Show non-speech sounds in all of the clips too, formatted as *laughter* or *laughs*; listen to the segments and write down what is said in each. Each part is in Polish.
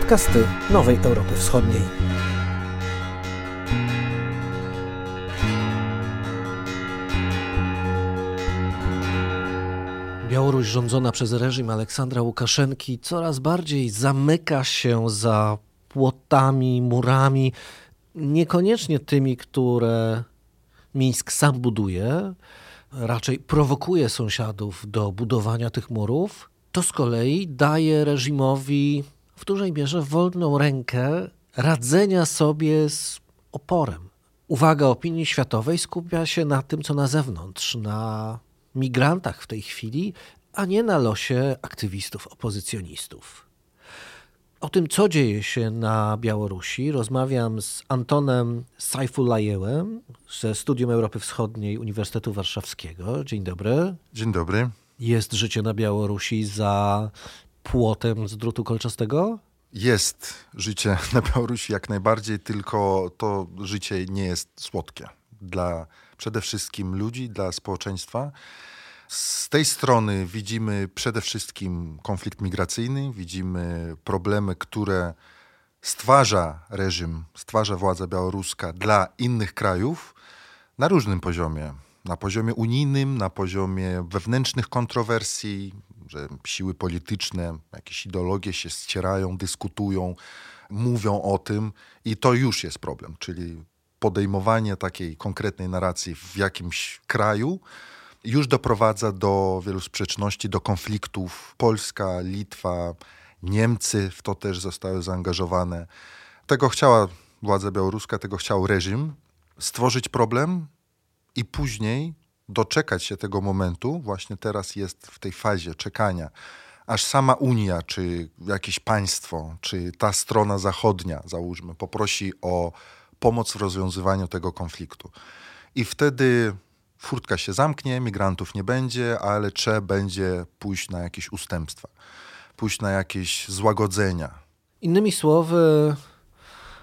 podcasty Nowej Europy Wschodniej. Białoruś rządzona przez reżim Aleksandra Łukaszenki coraz bardziej zamyka się za płotami, murami, niekoniecznie tymi, które Mińsk sam buduje, raczej prowokuje sąsiadów do budowania tych murów. To z kolei daje reżimowi w dużej mierze wolną rękę radzenia sobie z oporem. Uwaga opinii światowej skupia się na tym, co na zewnątrz, na migrantach w tej chwili, a nie na losie aktywistów, opozycjonistów. O tym, co dzieje się na Białorusi, rozmawiam z Antonem Sajfulajewem ze Studium Europy Wschodniej Uniwersytetu Warszawskiego. Dzień dobry. Dzień dobry. Jest życie na Białorusi za płotem z drutu kolczastego? Jest życie *laughs* na Białorusi jak najbardziej, tylko to życie nie jest słodkie dla przede wszystkim ludzi, dla społeczeństwa. Z tej strony widzimy przede wszystkim konflikt migracyjny, widzimy problemy, które stwarza reżim, stwarza władza białoruska dla innych krajów na różnym poziomie. Na poziomie unijnym, na poziomie wewnętrznych kontrowersji, że siły polityczne, jakieś ideologie się ścierają, dyskutują, mówią o tym i to już jest problem, czyli podejmowanie takiej konkretnej narracji w jakimś kraju już doprowadza do wielu sprzeczności, do konfliktów. Polska, Litwa, Niemcy w to też zostały zaangażowane. Tego chciała władza białoruska, tego chciał reżim stworzyć problem i później doczekać się tego momentu. Właśnie teraz jest w tej fazie czekania, aż sama Unia, czy jakieś państwo, czy ta strona zachodnia, załóżmy, poprosi o pomoc w rozwiązywaniu tego konfliktu. I wtedy furtka się zamknie, migrantów nie będzie, ale trzeba będzie pójść na jakieś ustępstwa, pójść na jakieś złagodzenia. Innymi słowy,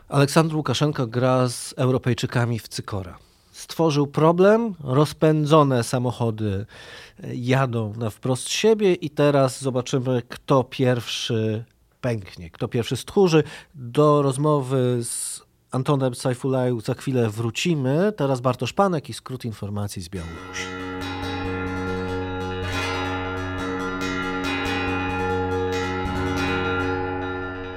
Aleksandr Łukaszenko gra z Europejczykami w cykora. Stworzył problem, rozpędzone samochody jadą na wprost siebie i teraz zobaczymy, kto pierwszy pęknie, kto pierwszy stchórzy. Do rozmowy z Antonem Sajfulaju za chwilę wrócimy. Teraz Bartosz Panek i skrót informacji z Białorusi.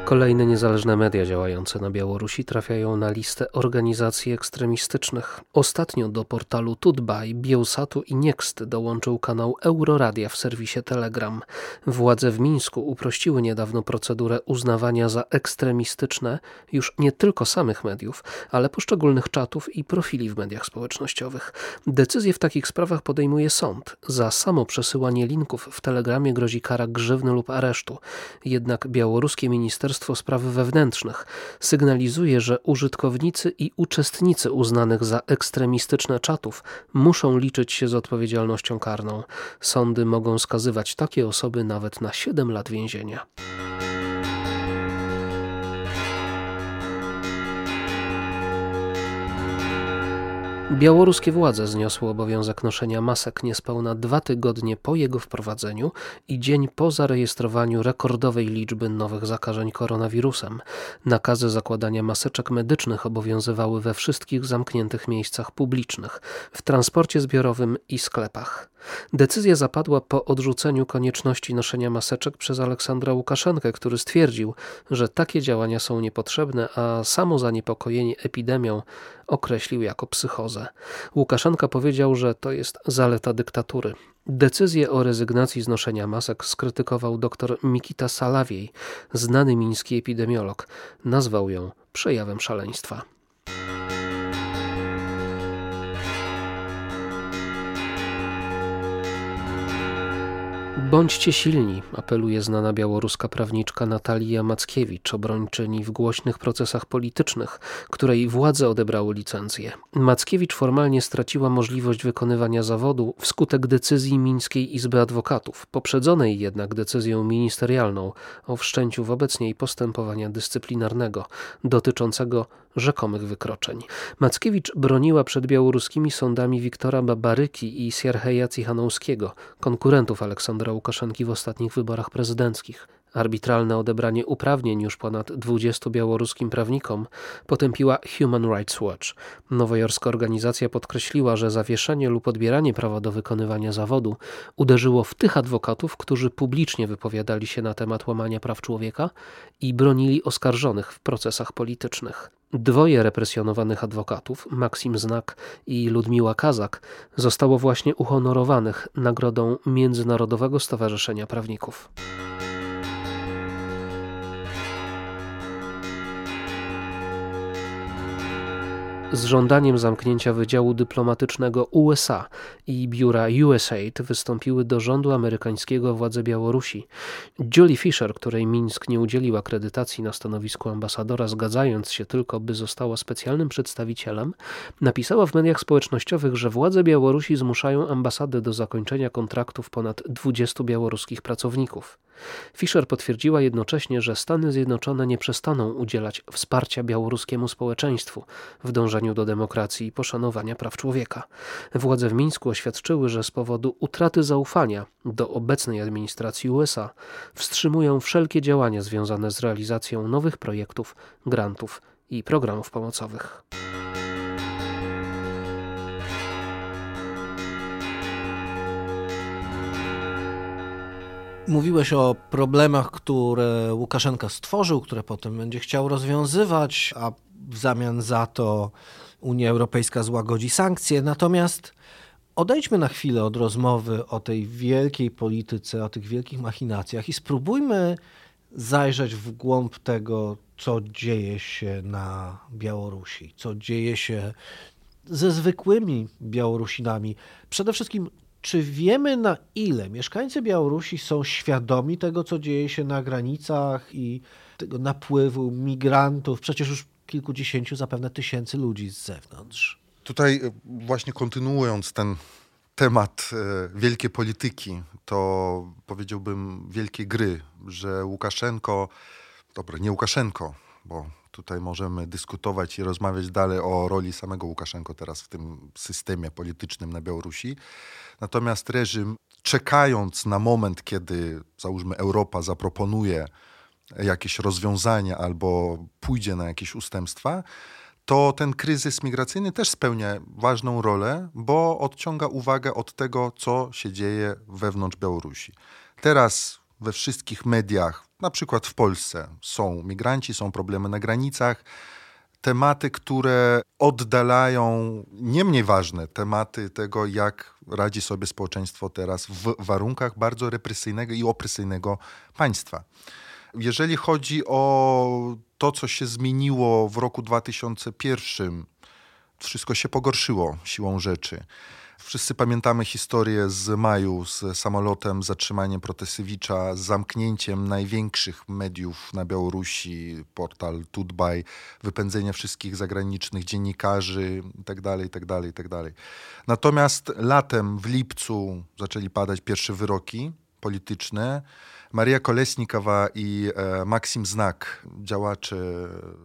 Kolejne niezależne media działające na Białorusi trafiają na listę organizacji ekstremistycznych. Ostatnio do portalu Tutbaj, Bielsatu i Next dołączył kanał Euroradia w serwisie Telegram. Władze w Mińsku uprościły niedawno procedurę uznawania za ekstremistyczne już nie tylko samych mediów, ale poszczególnych czatów i profili w mediach społecznościowych. Decyzje w takich sprawach podejmuje sąd. Za samo przesyłanie linków w Telegramie grozi kara grzywny lub aresztu. Jednak białoruskie ministerstwo Ministerstwo Spraw Wewnętrznych sygnalizuje, że użytkownicy i uczestnicy uznanych za ekstremistyczne czatów muszą liczyć się z odpowiedzialnością karną. Sądy mogą skazywać takie osoby nawet na 7 lat więzienia. Białoruskie władze zniosły obowiązek noszenia masek niespełna dwa tygodnie po jego wprowadzeniu i dzień po zarejestrowaniu rekordowej liczby nowych zakażeń koronawirusem. Nakazy zakładania maseczek medycznych obowiązywały we wszystkich zamkniętych miejscach publicznych, w transporcie zbiorowym i sklepach. Decyzja zapadła po odrzuceniu konieczności noszenia maseczek przez Aleksandra Łukaszenkę, który stwierdził, że takie działania są niepotrzebne, a samo zaniepokojenie epidemią określił jako psychozę. Łukaszenka powiedział, że to jest zaleta dyktatury. Decyzję o rezygnacji z noszenia masek skrytykował dr Mikita Salawiej, znany miński epidemiolog. Nazwał ją przejawem szaleństwa. Bądźcie silni, apeluje znana białoruska prawniczka Natalia Mackiewicz, obrończyni w głośnych procesach politycznych, której władze odebrały licencję. Mackiewicz formalnie straciła możliwość wykonywania zawodu wskutek decyzji Mińskiej Izby Adwokatów, poprzedzonej jednak decyzją ministerialną o wszczęciu wobec niej postępowania dyscyplinarnego dotyczącego rzekomych wykroczeń. Mackiewicz broniła przed białoruskimi sądami Wiktora Babaryki i Sierheja Cichanowskiego, konkurentów Aleksandra Łukaszenki w ostatnich wyborach prezydenckich. Arbitralne odebranie uprawnień już ponad 20 białoruskim prawnikom potępiła Human Rights Watch. Nowojorska organizacja podkreśliła, że zawieszenie lub odbieranie prawa do wykonywania zawodu uderzyło w tych adwokatów, którzy publicznie wypowiadali się na temat łamania praw człowieka i bronili oskarżonych w procesach politycznych. Dwoje represjonowanych adwokatów, Maksim Znak i Ludmiła Kazak, zostało właśnie uhonorowanych nagrodą Międzynarodowego Stowarzyszenia Prawników. Z żądaniem zamknięcia wydziału dyplomatycznego USA i biura USAID wystąpiły do rządu amerykańskiego władze Białorusi. Julie Fisher, której Mińsk nie udzielił akredytacji na stanowisku ambasadora, zgadzając się tylko, by została specjalnym przedstawicielem, napisała w mediach społecznościowych, że władze Białorusi zmuszają ambasadę do zakończenia kontraktów ponad 20 białoruskich pracowników. Fischer potwierdziła jednocześnie, że Stany Zjednoczone nie przestaną udzielać wsparcia białoruskiemu społeczeństwu w dążeniu do demokracji i poszanowania praw człowieka. Władze w Mińsku oświadczyły, że z powodu utraty zaufania do obecnej administracji USA wstrzymują wszelkie działania związane z realizacją nowych projektów, grantów i programów pomocowych. Mówiłeś o problemach, które Łukaszenka stworzył, które potem będzie chciał rozwiązywać, a w zamian za to Unia Europejska złagodzi sankcje. Natomiast odejdźmy na chwilę od rozmowy o tej wielkiej polityce, o tych wielkich machinacjach i spróbujmy zajrzeć w głąb tego, co dzieje się na Białorusi, co dzieje się ze zwykłymi Białorusinami. Przede wszystkim czy wiemy na ile mieszkańcy Białorusi są świadomi tego, co dzieje się na granicach i tego napływu migrantów? Przecież już kilkudziesięciu, zapewne tysięcy ludzi z zewnątrz. Tutaj e, właśnie kontynuując ten temat e, wielkiej polityki, to powiedziałbym wielkiej gry, że Łukaszenko, dobra, nie Łukaszenko, bo tutaj możemy dyskutować i rozmawiać dalej o roli samego Łukaszenko teraz w tym systemie politycznym na Białorusi, Natomiast reżim, czekając na moment, kiedy załóżmy Europa zaproponuje jakieś rozwiązania albo pójdzie na jakieś ustępstwa, to ten kryzys migracyjny też spełnia ważną rolę, bo odciąga uwagę od tego, co się dzieje wewnątrz Białorusi. Teraz we wszystkich mediach, na przykład w Polsce, są migranci, są problemy na granicach, tematy, które oddalają nie mniej ważne tematy tego, jak radzi sobie społeczeństwo teraz w warunkach bardzo represyjnego i opresyjnego państwa. Jeżeli chodzi o to, co się zmieniło w roku 2001, wszystko się pogorszyło siłą rzeczy. Wszyscy pamiętamy historię z maju z samolotem, zatrzymaniem Protesewicza, z zamknięciem największych mediów na Białorusi, portal Tutbaj, wypędzenie wszystkich zagranicznych dziennikarzy itd., itd., itd. Natomiast latem, w lipcu zaczęli padać pierwsze wyroki polityczne. Maria Kolesnikowa i e, Maksim Znak, działacze,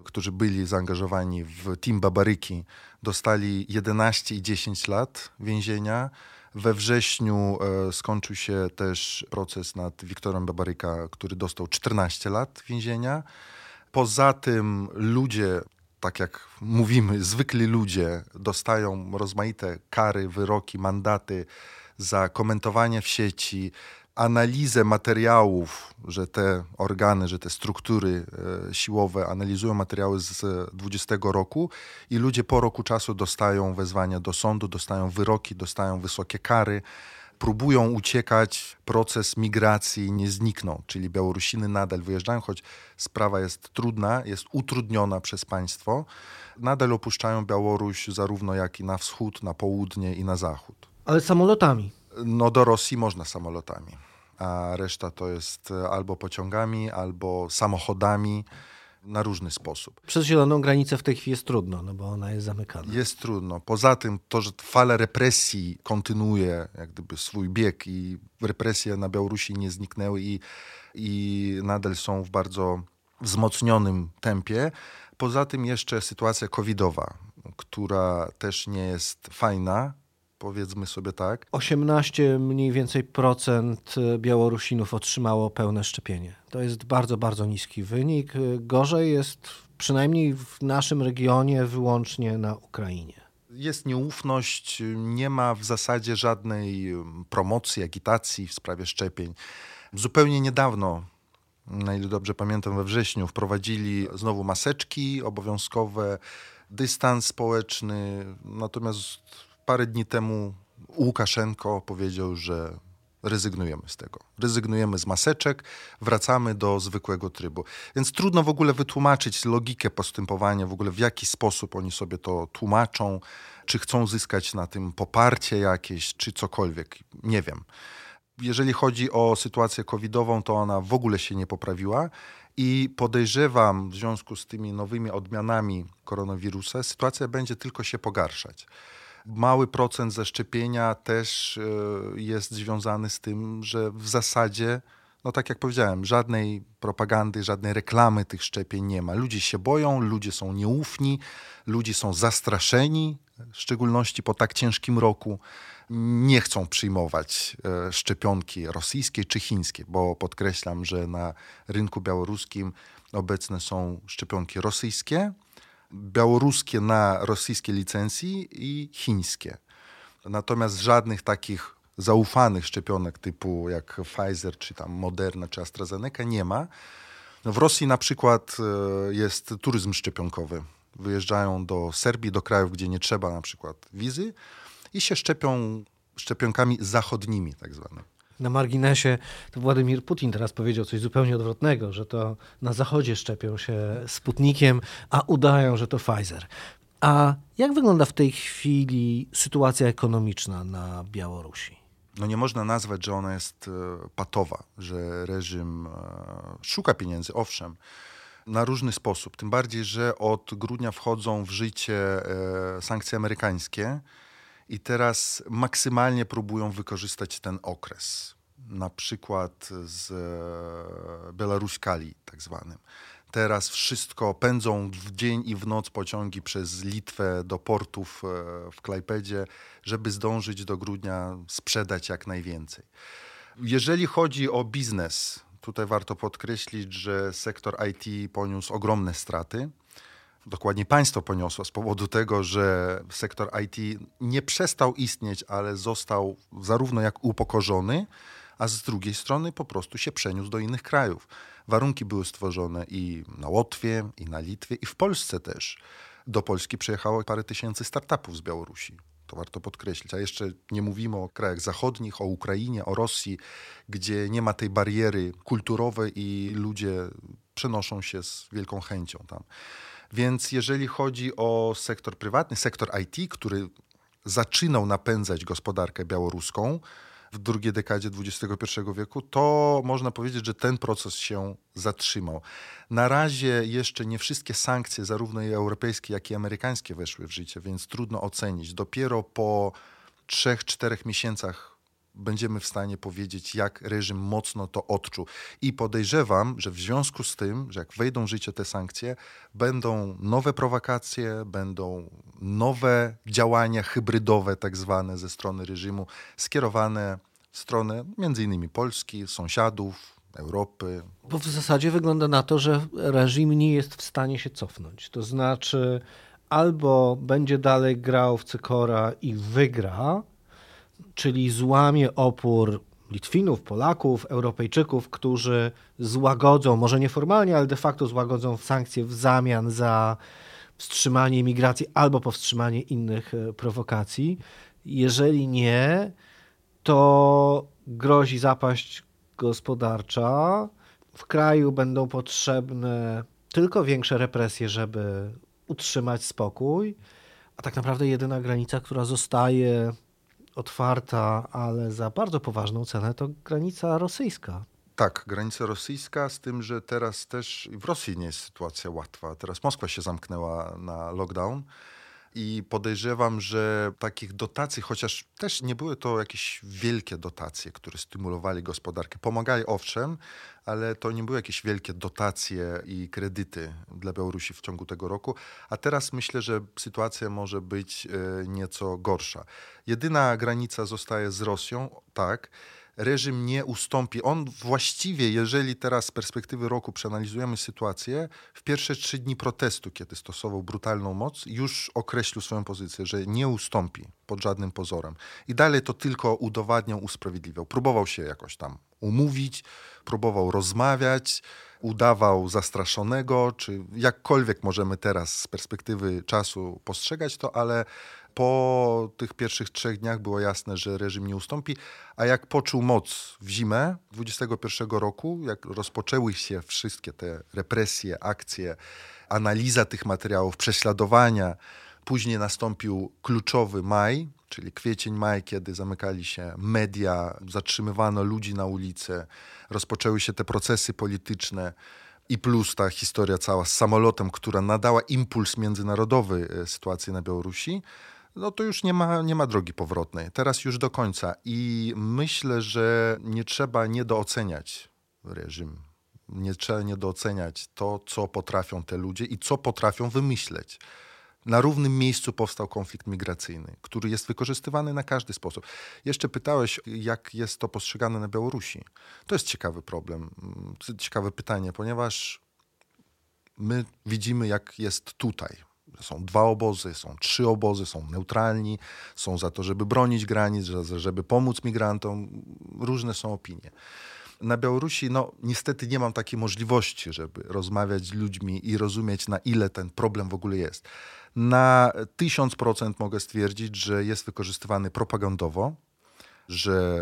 którzy byli zaangażowani w Team Babaryki, dostali 11 i 10 lat więzienia. We wrześniu e, skończył się też proces nad Wiktorem Babaryka, który dostał 14 lat więzienia. Poza tym ludzie, tak jak mówimy, zwykli ludzie dostają rozmaite kary, wyroki, mandaty za komentowanie w sieci, analizę materiałów, że te organy, że te struktury e, siłowe analizują materiały z 20 roku i ludzie po roku czasu dostają wezwania do sądu, dostają wyroki, dostają wysokie kary, próbują uciekać, proces migracji nie zniknął, czyli Białorusiny nadal wyjeżdżają, choć sprawa jest trudna, jest utrudniona przez państwo, nadal opuszczają Białoruś zarówno jak i na wschód, na południe i na zachód. Ale samolotami. No do Rosji można samolotami, a reszta to jest e, albo pociągami, albo samochodami na różny sposób. Przez zieloną granicę w tej chwili jest trudno, no bo ona jest zamykana. Jest trudno. Poza tym to, że fala represji kontynuuje jak gdyby swój bieg i represje na Białorusi nie zniknęły i, i nadal są w bardzo wzmocnionym tempie. Poza tym jeszcze sytuacja covidowa, która też nie jest fajna, powiedzmy sobie tak. 18 mniej więcej procent Białorusinów otrzymało pełne szczepienie. To jest bardzo, bardzo niski wynik. Gorzej jest przynajmniej w naszym regionie wyłącznie na Ukrainie. Jest nieufność, nie ma w zasadzie żadnej promocji, agitacji w sprawie szczepień. Zupełnie niedawno, na ile dobrze pamiętam, we wrześniu wprowadzili znowu maseczki obowiązkowe, dystans społeczny. Natomiast parę dni temu Łukaszenko powiedział, że rezygnujemy z tego. Rezygnujemy z maseczek, wracamy do zwykłego trybu. Więc trudno w ogóle wytłumaczyć logikę postępowania, w ogóle w jaki sposób oni sobie to tłumaczą, czy chcą zyskać na tym poparcie jakieś, czy cokolwiek. Nie wiem. Jeżeli chodzi o sytuację covidową, to ona w ogóle się nie poprawiła. I podejrzewam, w związku z tymi nowymi odmianami koronawirusa, sytuacja będzie tylko się pogarszać. Mały procent zaszczepienia też e, jest związany z tym, że w zasadzie, no tak jak powiedziałem, żadnej propagandy, żadnej reklamy tych szczepień nie ma. Ludzie się boją, ludzie są nieufni, ludzie są zastraszeni, w szczególności po tak ciężkim roku nie chcą przyjmować e, szczepionki rosyjskie czy chińskie, bo podkreślam, że na rynku białoruskim obecne są szczepionki rosyjskie, białoruskie na rosyjskiej licencji i chińskie. Natomiast żadnych takich zaufanych szczepionek typu jak Pfizer, czy tam Moderna, czy AstraZeneca nie ma. W Rosji na przykład e, jest turyzm szczepionkowy. Wyjeżdżają do Serbii, do krajów, gdzie nie trzeba na przykład wizy i się szczepią szczepionkami zachodnimi tak zwanymi. Na marginesie to Władimir Putin teraz powiedział coś zupełnie odwrotnego, że to na zachodzie szczepią się Sputnikiem, a udają, że to Pfizer. A jak wygląda w tej chwili sytuacja ekonomiczna na Białorusi? No nie można nazwać, że ona jest e, patowa, że reżim e, szuka pieniędzy, owszem, na różny sposób. Tym bardziej, że od grudnia wchodzą w życie e, sankcje amerykańskie i teraz maksymalnie próbują wykorzystać ten okres. Na przykład z e, Białoruskali tak zwanym. Teraz wszystko pędzą w dzień i w noc pociągi przez Litwę do portów e, w Klajpedzie, żeby zdążyć do grudnia sprzedać jak najwięcej. Jeżeli chodzi o biznes, tutaj warto podkreślić, że sektor IT poniósł ogromne straty dokładnie państwo poniosło z powodu tego, że sektor IT nie przestał istnieć, ale został zarówno jak upokorzony, a z drugiej strony po prostu się przeniósł do innych krajów. Warunki były stworzone i na Łotwie, i na Litwie, i w Polsce też. Do Polski przyjechało parę tysięcy startupów z Białorusi. To warto podkreślić. A jeszcze nie mówimy o krajach zachodnich, o Ukrainie, o Rosji, gdzie nie ma tej bariery kulturowej i ludzie przenoszą się z wielką chęcią tam. Więc jeżeli chodzi o sektor prywatny, sektor IT, który zaczynał napędzać gospodarkę białoruską w drugiej dekadzie XXI wieku, to można powiedzieć, że ten proces się zatrzymał. Na razie jeszcze nie wszystkie sankcje, zarówno i europejskie, jak i amerykańskie, weszły w życie, więc trudno ocenić. Dopiero po trzech, czterech miesiącach będziemy w stanie powiedzieć, jak reżim mocno to odczuł. I podejrzewam, że w związku z tym, że jak wejdą w życie te sankcje, będą nowe prowokacje, będą nowe działania hybrydowe, tak zwane, ze strony reżimu, skierowane w stronę między innymi Polski, sąsiadów, Europy. Bo w zasadzie wygląda na to, że reżim nie jest w stanie się cofnąć. To znaczy, albo będzie dalej grał w cykora i wygra, czyli złamie opór Litwinów, Polaków, Europejczyków, którzy złagodzą, może nieformalnie, ale de facto złagodzą sankcje w zamian za wstrzymanie imigracji albo powstrzymanie innych e, prowokacji. Jeżeli nie, to grozi zapaść gospodarcza. W kraju będą potrzebne tylko większe represje, żeby utrzymać spokój. A tak naprawdę jedyna granica, która zostaje otwarta, ale za bardzo poważną cenę, to granica rosyjska. Tak, granica rosyjska, z tym, że teraz też w Rosji nie jest sytuacja łatwa. Teraz Moskwa się zamknęła na lockdown. I podejrzewam, że takich dotacji, chociaż też nie były to jakieś wielkie dotacje, które stymulowali gospodarkę. Pomagali owszem, ale to nie były jakieś wielkie dotacje i kredyty dla Białorusi w ciągu tego roku. A teraz myślę, że sytuacja może być e, nieco gorsza. Jedyna granica zostaje z Rosją, tak reżim nie ustąpi. On właściwie, jeżeli teraz z perspektywy roku przeanalizujemy sytuację, w pierwsze trzy dni protestu, kiedy stosował brutalną moc, już określił swoją pozycję, że nie ustąpi pod żadnym pozorem. I dalej to tylko udowadniał, usprawiedliwiał. Próbował się jakoś tam umówić, próbował rozmawiać, udawał zastraszonego, czy jakkolwiek możemy teraz z perspektywy czasu postrzegać to, ale po tych pierwszych trzech dniach było jasne, że reżim nie ustąpi, a jak poczuł moc w zimę 21 roku, jak rozpoczęły się wszystkie te represje, akcje, analiza tych materiałów, prześladowania, później nastąpił kluczowy maj, czyli kwiecień, maj, kiedy zamykali się media, zatrzymywano ludzi na ulicy, rozpoczęły się te procesy polityczne i plus ta historia cała z samolotem, która nadała impuls międzynarodowy e, sytuacji na Białorusi, no to już nie ma, nie ma drogi powrotnej. Teraz już do końca. I myślę, że nie trzeba niedooceniać reżim. Nie trzeba niedooceniać to, co potrafią te ludzie i co potrafią wymyśleć. Na równym miejscu powstał konflikt migracyjny, który jest wykorzystywany na każdy sposób. Jeszcze pytałeś, jak jest to postrzegane na Białorusi. To jest ciekawy problem, ciekawe pytanie, ponieważ my widzimy, jak jest tutaj są dwa obozy, są trzy obozy, są neutralni, są za to, żeby bronić granic, żeby pomóc migrantom. Różne są opinie. Na Białorusi, no niestety nie mam takiej możliwości, żeby rozmawiać z ludźmi i rozumieć, na ile ten problem w ogóle jest. Na tysiąc procent mogę stwierdzić, że jest wykorzystywany propagandowo, że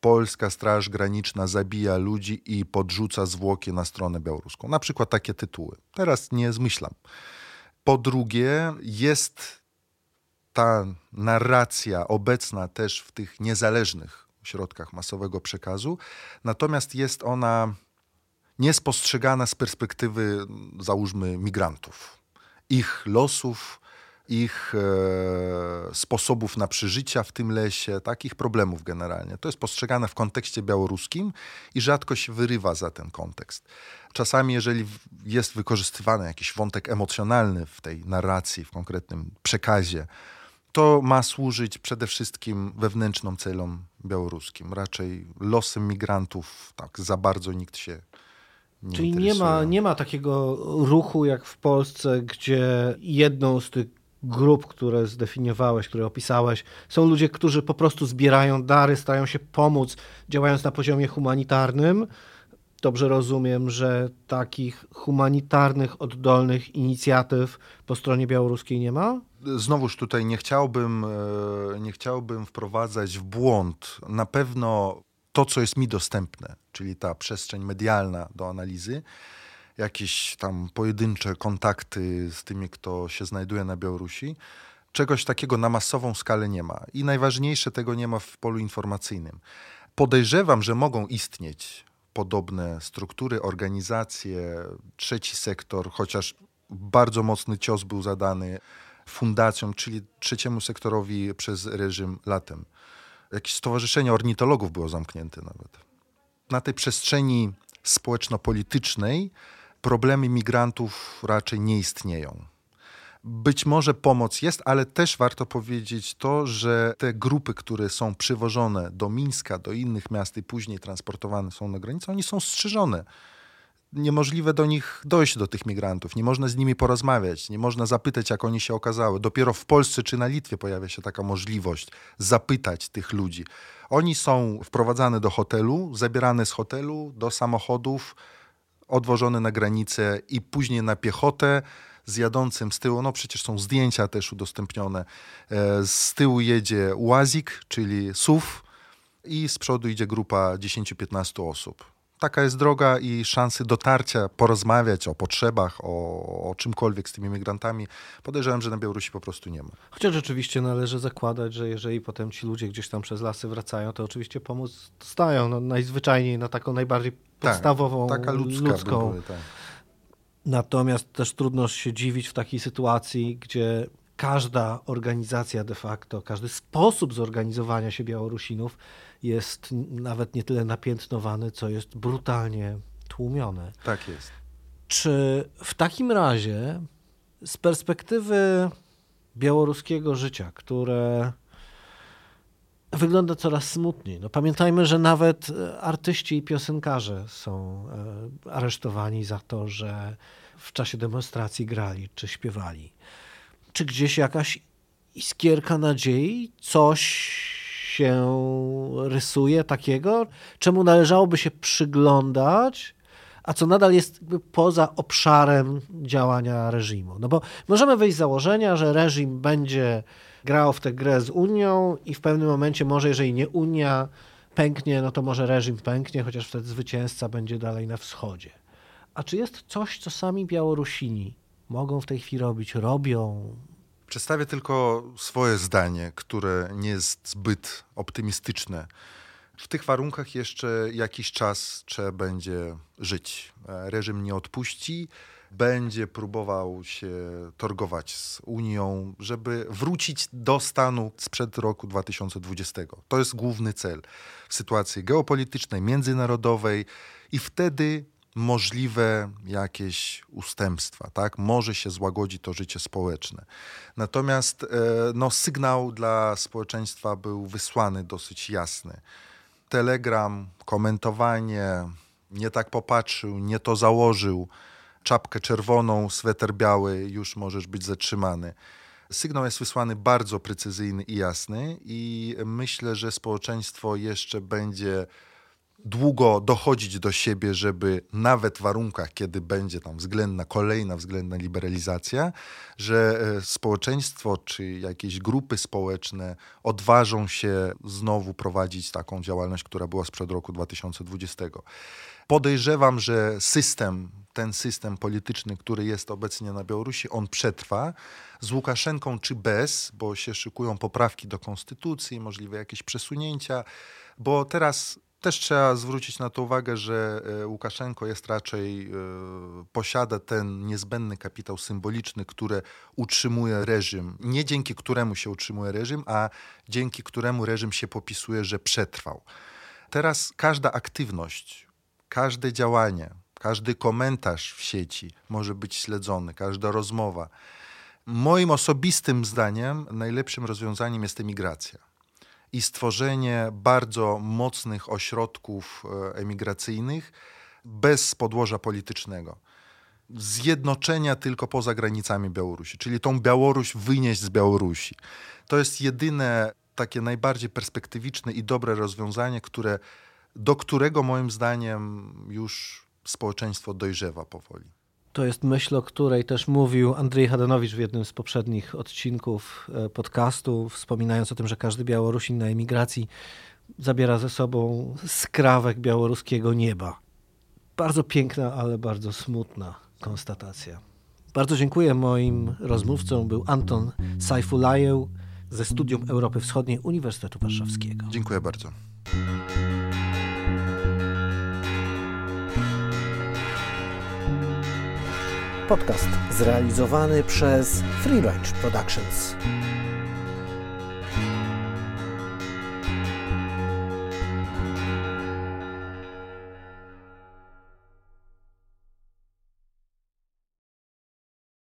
polska Straż Graniczna zabija ludzi i podrzuca zwłoki na stronę białoruską. Na przykład takie tytuły. Teraz nie zmyślam. Po drugie, jest ta narracja obecna też w tych niezależnych środkach masowego przekazu, natomiast jest ona niespostrzegana z perspektywy, załóżmy, migrantów, ich losów, ich e, sposobów na przeżycia w tym lesie, takich problemów generalnie. To jest postrzegane w kontekście białoruskim i rzadko się wyrywa za ten kontekst. Czasami, jeżeli jest wykorzystywany jakiś wątek emocjonalny w tej narracji, w konkretnym przekazie, to ma służyć przede wszystkim wewnętrznym celom białoruskim. Raczej losem migrantów tak za bardzo nikt się nie Czyli interesuje. nie ma, nie ma takiego ruchu jak w Polsce, gdzie jedną z tych grup, które zdefiniowałeś, które opisałeś, są ludzie, którzy po prostu zbierają dary, starają się pomóc, działając na poziomie humanitarnym. Dobrze rozumiem, że takich humanitarnych, oddolnych inicjatyw po stronie białoruskiej nie ma? Znowuż tutaj nie chciałbym, e, nie chciałbym wprowadzać w błąd. Na pewno to, co jest mi dostępne, czyli ta przestrzeń medialna do analizy, jakieś tam pojedyncze kontakty z tymi, kto się znajduje na Białorusi. Czegoś takiego na masową skalę nie ma. I najważniejsze, tego nie ma w polu informacyjnym. Podejrzewam, że mogą istnieć podobne struktury, organizacje, trzeci sektor, chociaż bardzo mocny cios był zadany fundacjom, czyli trzeciemu sektorowi przez reżim latem. Jakieś stowarzyszenie ornitologów było zamknięte nawet. Na tej przestrzeni społeczno-politycznej problemy migrantów raczej nie istnieją. Być może pomoc jest, ale też warto powiedzieć to, że te grupy, które są przywożone do Mińska, do innych miast i później transportowane są na granicę, oni są strzeżone. Niemożliwe do nich dojść, do tych migrantów. Nie można z nimi porozmawiać, nie można zapytać, jak oni się okazały. Dopiero w Polsce czy na Litwie pojawia się taka możliwość zapytać tych ludzi. Oni są wprowadzane do hotelu, zabierane z hotelu do samochodów, odwożony na granicę i później na piechotę z jadącym z tyłu, no przecież są zdjęcia też udostępnione, e, z tyłu jedzie łazik, czyli SUV i z przodu idzie grupa 10-15 osób. Taka jest droga i szansy dotarcia, porozmawiać o potrzebach, o, o czymkolwiek z tymi migrantami, podejrzewam, że na Białorusi po prostu nie ma. Chociaż rzeczywiście należy zakładać, że jeżeli potem ci ludzie gdzieś tam przez lasy wracają, to oczywiście pomoc dostają no, najzwyczajniej na taką najbardziej podstawową, tak, taka ludzka ludzką. Były, tak. Natomiast też trudno się dziwić w takiej sytuacji, gdzie każda organizacja de facto, każdy sposób zorganizowania się Białorusinów jest nawet nie tyle napiętnowany, co jest brutalnie tłumione. Tak jest. Czy w takim razie z perspektywy białoruskiego życia, które wygląda coraz smutniej. No, pamiętajmy, że nawet e, artyści i piosenkarze są e, aresztowani za to, że w czasie demonstracji grali czy śpiewali. Czy gdzieś jakaś iskierka nadziei, coś się rysuje takiego, czemu należałoby się przyglądać, a co nadal jest poza obszarem działania reżimu. No bo możemy wyjść z założenia, że reżim będzie grał w tę grę z Unią i w pewnym momencie może, jeżeli nie Unia pęknie, no to może reżim pęknie, chociaż wtedy zwycięzca będzie dalej na wschodzie. A czy jest coś, co sami Białorusini mogą w tej chwili robić, robią? Przedstawię tylko swoje zdanie, które nie jest zbyt optymistyczne. W tych warunkach jeszcze jakiś czas trzeba będzie żyć. Reżim nie odpuści, będzie próbował się targować z Unią, żeby wrócić do stanu sprzed roku 2020. To jest główny cel w sytuacji geopolitycznej, międzynarodowej i wtedy możliwe jakieś ustępstwa, tak? Może się złagodzi to życie społeczne. Natomiast e, no, sygnał dla społeczeństwa był wysłany dosyć jasny. Telegram, komentowanie, nie tak popatrzył, nie to założył, czapkę czerwoną, sweter biały, już możesz być zatrzymany. Sygnał jest wysłany bardzo precyzyjny i jasny, i myślę, że społeczeństwo jeszcze będzie długo dochodzić do siebie, żeby nawet w warunkach, kiedy będzie tam względna, kolejna względna liberalizacja, że e, społeczeństwo czy jakieś grupy społeczne odważą się znowu prowadzić taką działalność, która była sprzed roku 2020. Podejrzewam, że system, ten system polityczny, który jest obecnie na Białorusi, on przetrwa z Łukaszenką czy bez, bo się szykują poprawki do konstytucji, możliwe jakieś przesunięcia, bo teraz też trzeba zwrócić na to uwagę, że e, Łukaszenko jest raczej, e, posiada ten niezbędny kapitał symboliczny, który utrzymuje reżim. Nie dzięki któremu się utrzymuje reżim, a dzięki któremu reżim się popisuje, że przetrwał. Teraz każda aktywność, każde działanie, każdy komentarz w sieci może być śledzony, każda rozmowa. Moim osobistym zdaniem najlepszym rozwiązaniem jest emigracja i stworzenie bardzo mocnych ośrodków e, emigracyjnych bez podłoża politycznego. Zjednoczenia tylko poza granicami Białorusi, czyli tą Białoruś wynieść z Białorusi. To jest jedyne takie najbardziej perspektywiczne i dobre rozwiązanie, które, do którego moim zdaniem już społeczeństwo dojrzewa powoli. To jest myśl, o której też mówił Andrzej Hadanowicz w jednym z poprzednich odcinków e, podcastu, wspominając o tym, że każdy Białorusin na emigracji zabiera ze sobą skrawek białoruskiego nieba. Bardzo piękna, ale bardzo smutna konstatacja. Bardzo dziękuję. Moim rozmówcą był Anton Sajfulajew ze Studium Europy Wschodniej Uniwersytetu Warszawskiego. Dziękuję bardzo. Podcast zrealizowany przez Free Productions.